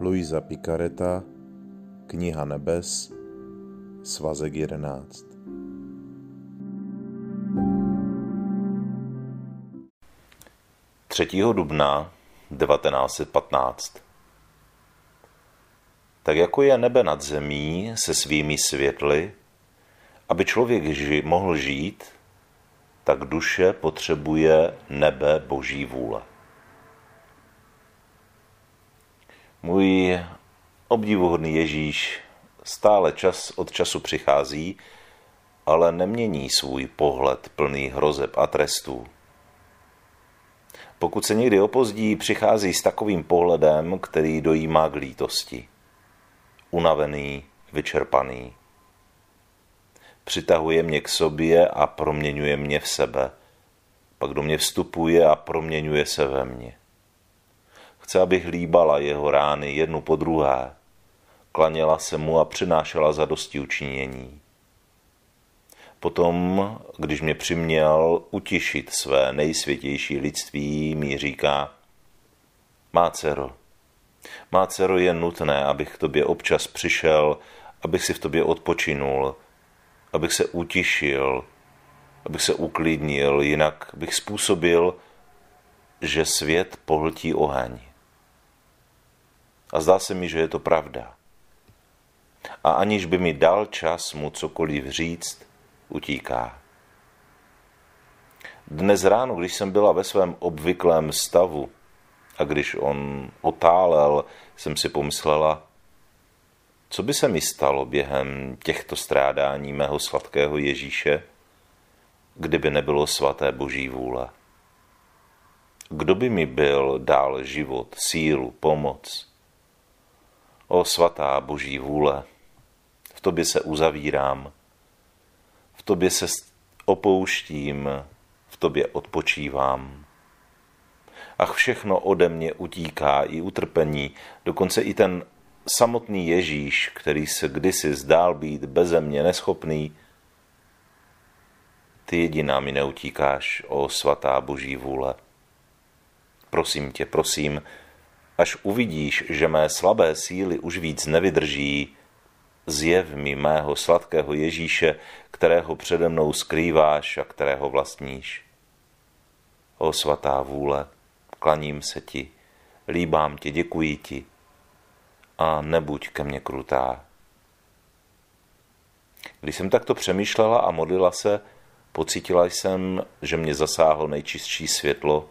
Luisa Picareta, Kniha nebes, svazek 11. Třetího dubna 1915 Tak jako je nebe nad zemí se svými světly, aby člověk ži- mohl žít, tak duše potřebuje nebe boží vůle. Můj obdivuhodný Ježíš stále čas od času přichází, ale nemění svůj pohled plný hrozeb a trestů. Pokud se někdy opozdí, přichází s takovým pohledem, který dojímá k lítosti. Unavený, vyčerpaný. Přitahuje mě k sobě a proměňuje mě v sebe. Pak do mě vstupuje a proměňuje se ve mně. Chce, abych líbala jeho rány jednu po druhé. Klaněla se mu a přinášela zadosti učinění. Potom, když mě přiměl utišit své nejsvětější lidství, mi říká, má dcero, má dcero, je nutné, abych k tobě občas přišel, abych si v tobě odpočinul, abych se utišil, abych se uklidnil, jinak bych způsobil, že svět pohltí oheň. A zdá se mi, že je to pravda. A aniž by mi dal čas mu cokoliv říct, utíká. Dnes ráno, když jsem byla ve svém obvyklém stavu a když on otálel, jsem si pomyslela, co by se mi stalo během těchto strádání mého sladkého Ježíše, kdyby nebylo svaté boží vůle? Kdo by mi byl dál život, sílu, pomoc? O svatá boží vůle, v tobě se uzavírám, v tobě se opouštím, v tobě odpočívám. Ach, všechno ode mě utíká, i utrpení, dokonce i ten samotný Ježíš, který se kdysi zdál být beze mě neschopný, ty jediná mi neutíkáš, o svatá boží vůle. Prosím tě, prosím, až uvidíš, že mé slabé síly už víc nevydrží, zjev mi mého sladkého Ježíše, kterého přede mnou skrýváš a kterého vlastníš. O svatá vůle, klaním se ti, líbám tě, děkuji ti a nebuď ke mně krutá. Když jsem takto přemýšlela a modlila se, pocítila jsem, že mě zasáhlo nejčistší světlo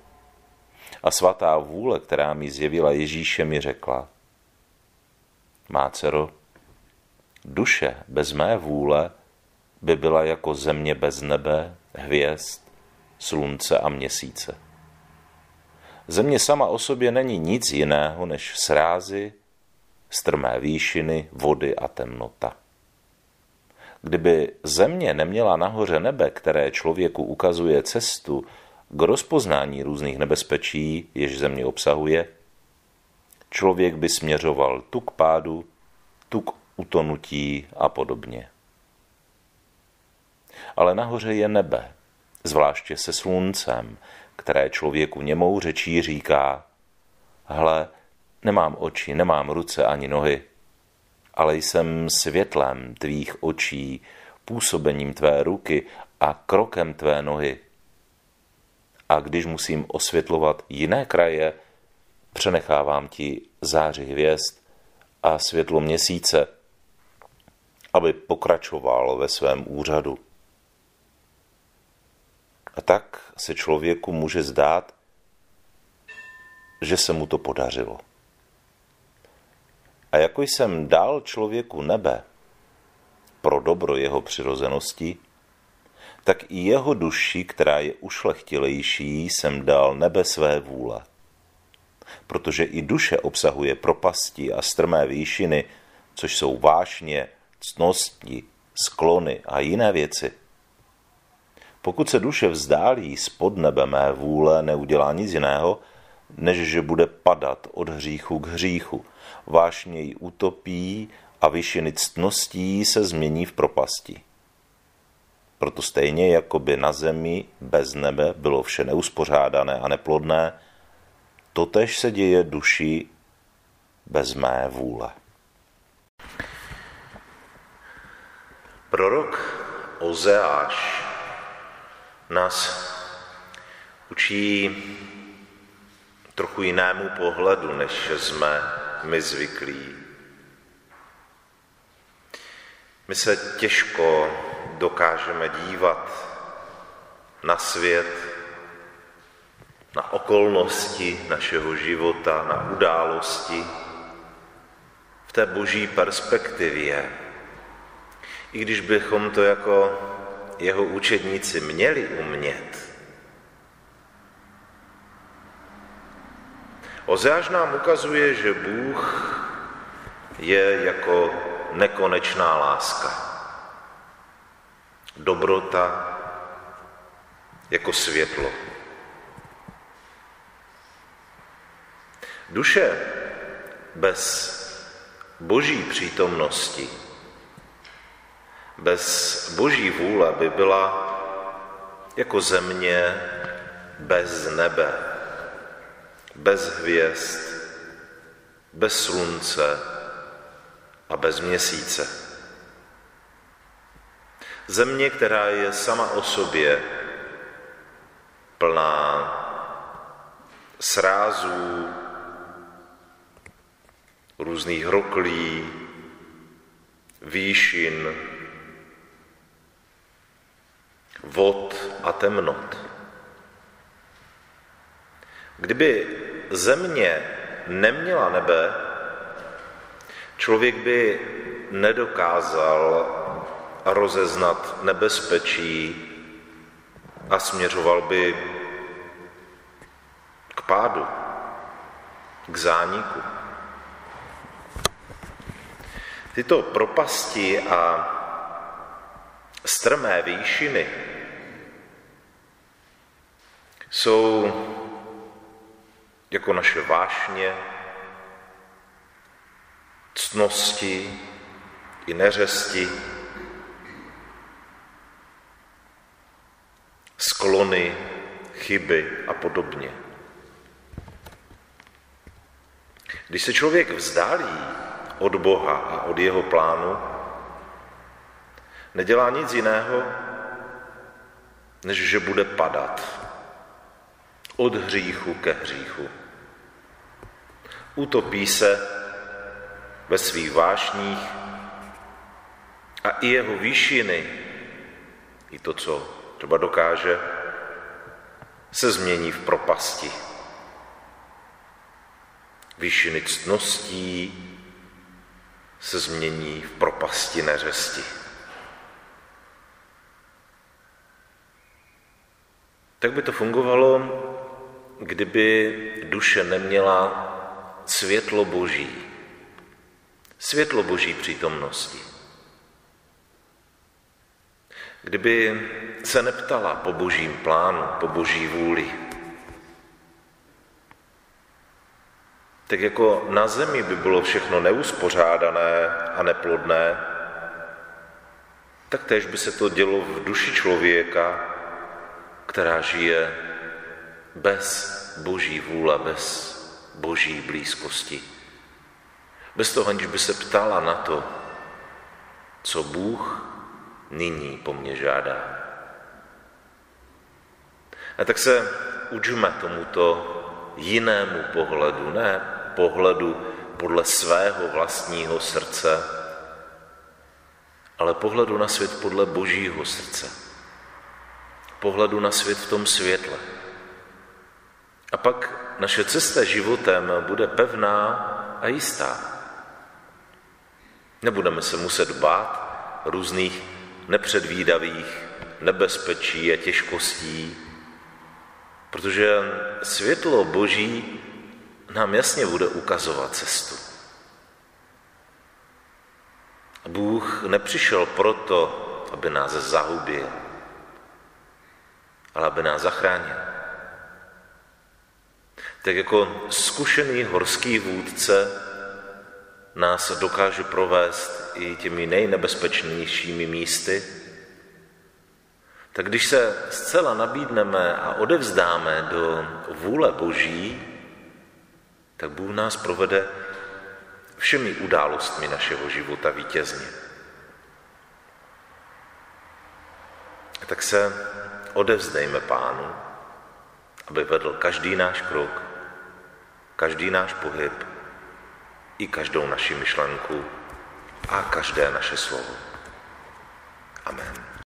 a svatá vůle, která mi zjevila Ježíše, mi řekla, má dcero, duše bez mé vůle by byla jako země bez nebe, hvězd, slunce a měsíce. Země sama o sobě není nic jiného než srázy, strmé výšiny, vody a temnota. Kdyby země neměla nahoře nebe, které člověku ukazuje cestu k rozpoznání různých nebezpečí, jež země obsahuje, člověk by směřoval tu k pádu, tu k utonutí a podobně. Ale nahoře je nebe, zvláště se sluncem, které člověku němou řečí říká, hle, nemám oči, nemám ruce ani nohy, ale jsem světlem tvých očí, působením tvé ruky a krokem tvé nohy. A když musím osvětlovat jiné kraje, přenechávám ti záři hvězd a světlo měsíce, aby pokračoval ve svém úřadu. A tak se člověku může zdát, že se mu to podařilo. A jako jsem dal člověku nebe pro dobro jeho přirozenosti, tak i jeho duši, která je ušlechtilejší, jsem dal nebe své vůle. Protože i duše obsahuje propasti a strmé výšiny, což jsou vášně, cnosti, sklony a jiné věci. Pokud se duše vzdálí spod nebe mé vůle, neudělá nic jiného, než že bude padat od hříchu k hříchu. Vášně ji utopí a vyšiny ctností se změní v propasti. Proto stejně jako by na zemi bez nebe bylo vše neuspořádané a neplodné, totež se děje duši bez mé vůle. Prorok Ozeáš nás učí trochu jinému pohledu, než jsme my zvyklí. My se těžko dokážeme dívat na svět, na okolnosti našeho života, na události v té boží perspektivě. I když bychom to jako jeho učedníci měli umět, Ozeáš nám ukazuje, že Bůh je jako nekonečná láska. Dobrota jako světlo. Duše bez boží přítomnosti, bez boží vůle by byla jako země bez nebe, bez hvězd, bez slunce a bez měsíce. Země, která je sama o sobě plná srázů, různých roklí, výšin, vod a temnot. Kdyby země neměla nebe, člověk by nedokázal rozeznat nebezpečí a směřoval by k pádu, k zániku. Tyto propasti a strmé výšiny jsou jako naše vášně, ctnosti i neřesti, sklony, chyby a podobně. Když se člověk vzdálí od Boha a od jeho plánu, nedělá nic jiného, než že bude padat od hříchu ke hříchu. Utopí se ve svých vášních a i jeho výšiny, i to, co třeba dokáže, se změní v propasti. Výšiny ctností se změní v propasti neřesti. Tak by to fungovalo, kdyby duše neměla světlo boží, světlo boží přítomnosti. Kdyby se neptala po božím plánu, po boží vůli, tak jako na zemi by bylo všechno neuspořádané a neplodné, tak též by se to dělo v duši člověka, která žije bez boží vůle, bez boží blízkosti. Bez toho, aniž by se ptala na to, co Bůh nyní po mně žádá. A tak se učme tomuto jinému pohledu, ne pohledu podle svého vlastního srdce, ale pohledu na svět podle božího srdce. Pohledu na svět v tom světle. A pak naše cesta životem bude pevná a jistá. Nebudeme se muset bát různých nepředvídavých nebezpečí a těžkostí, protože světlo Boží nám jasně bude ukazovat cestu. Bůh nepřišel proto, aby nás zahubil, ale aby nás zachránil. Tak jako zkušený horský vůdce nás dokáže provést i těmi nejnebezpečnějšími místy, tak když se zcela nabídneme a odevzdáme do vůle Boží, tak Bůh nás provede všemi událostmi našeho života vítězně. Tak se odevzdejme Pánu, aby vedl každý náš krok, každý náš pohyb i každou naši myšlenku a každé naše slovo. Amen.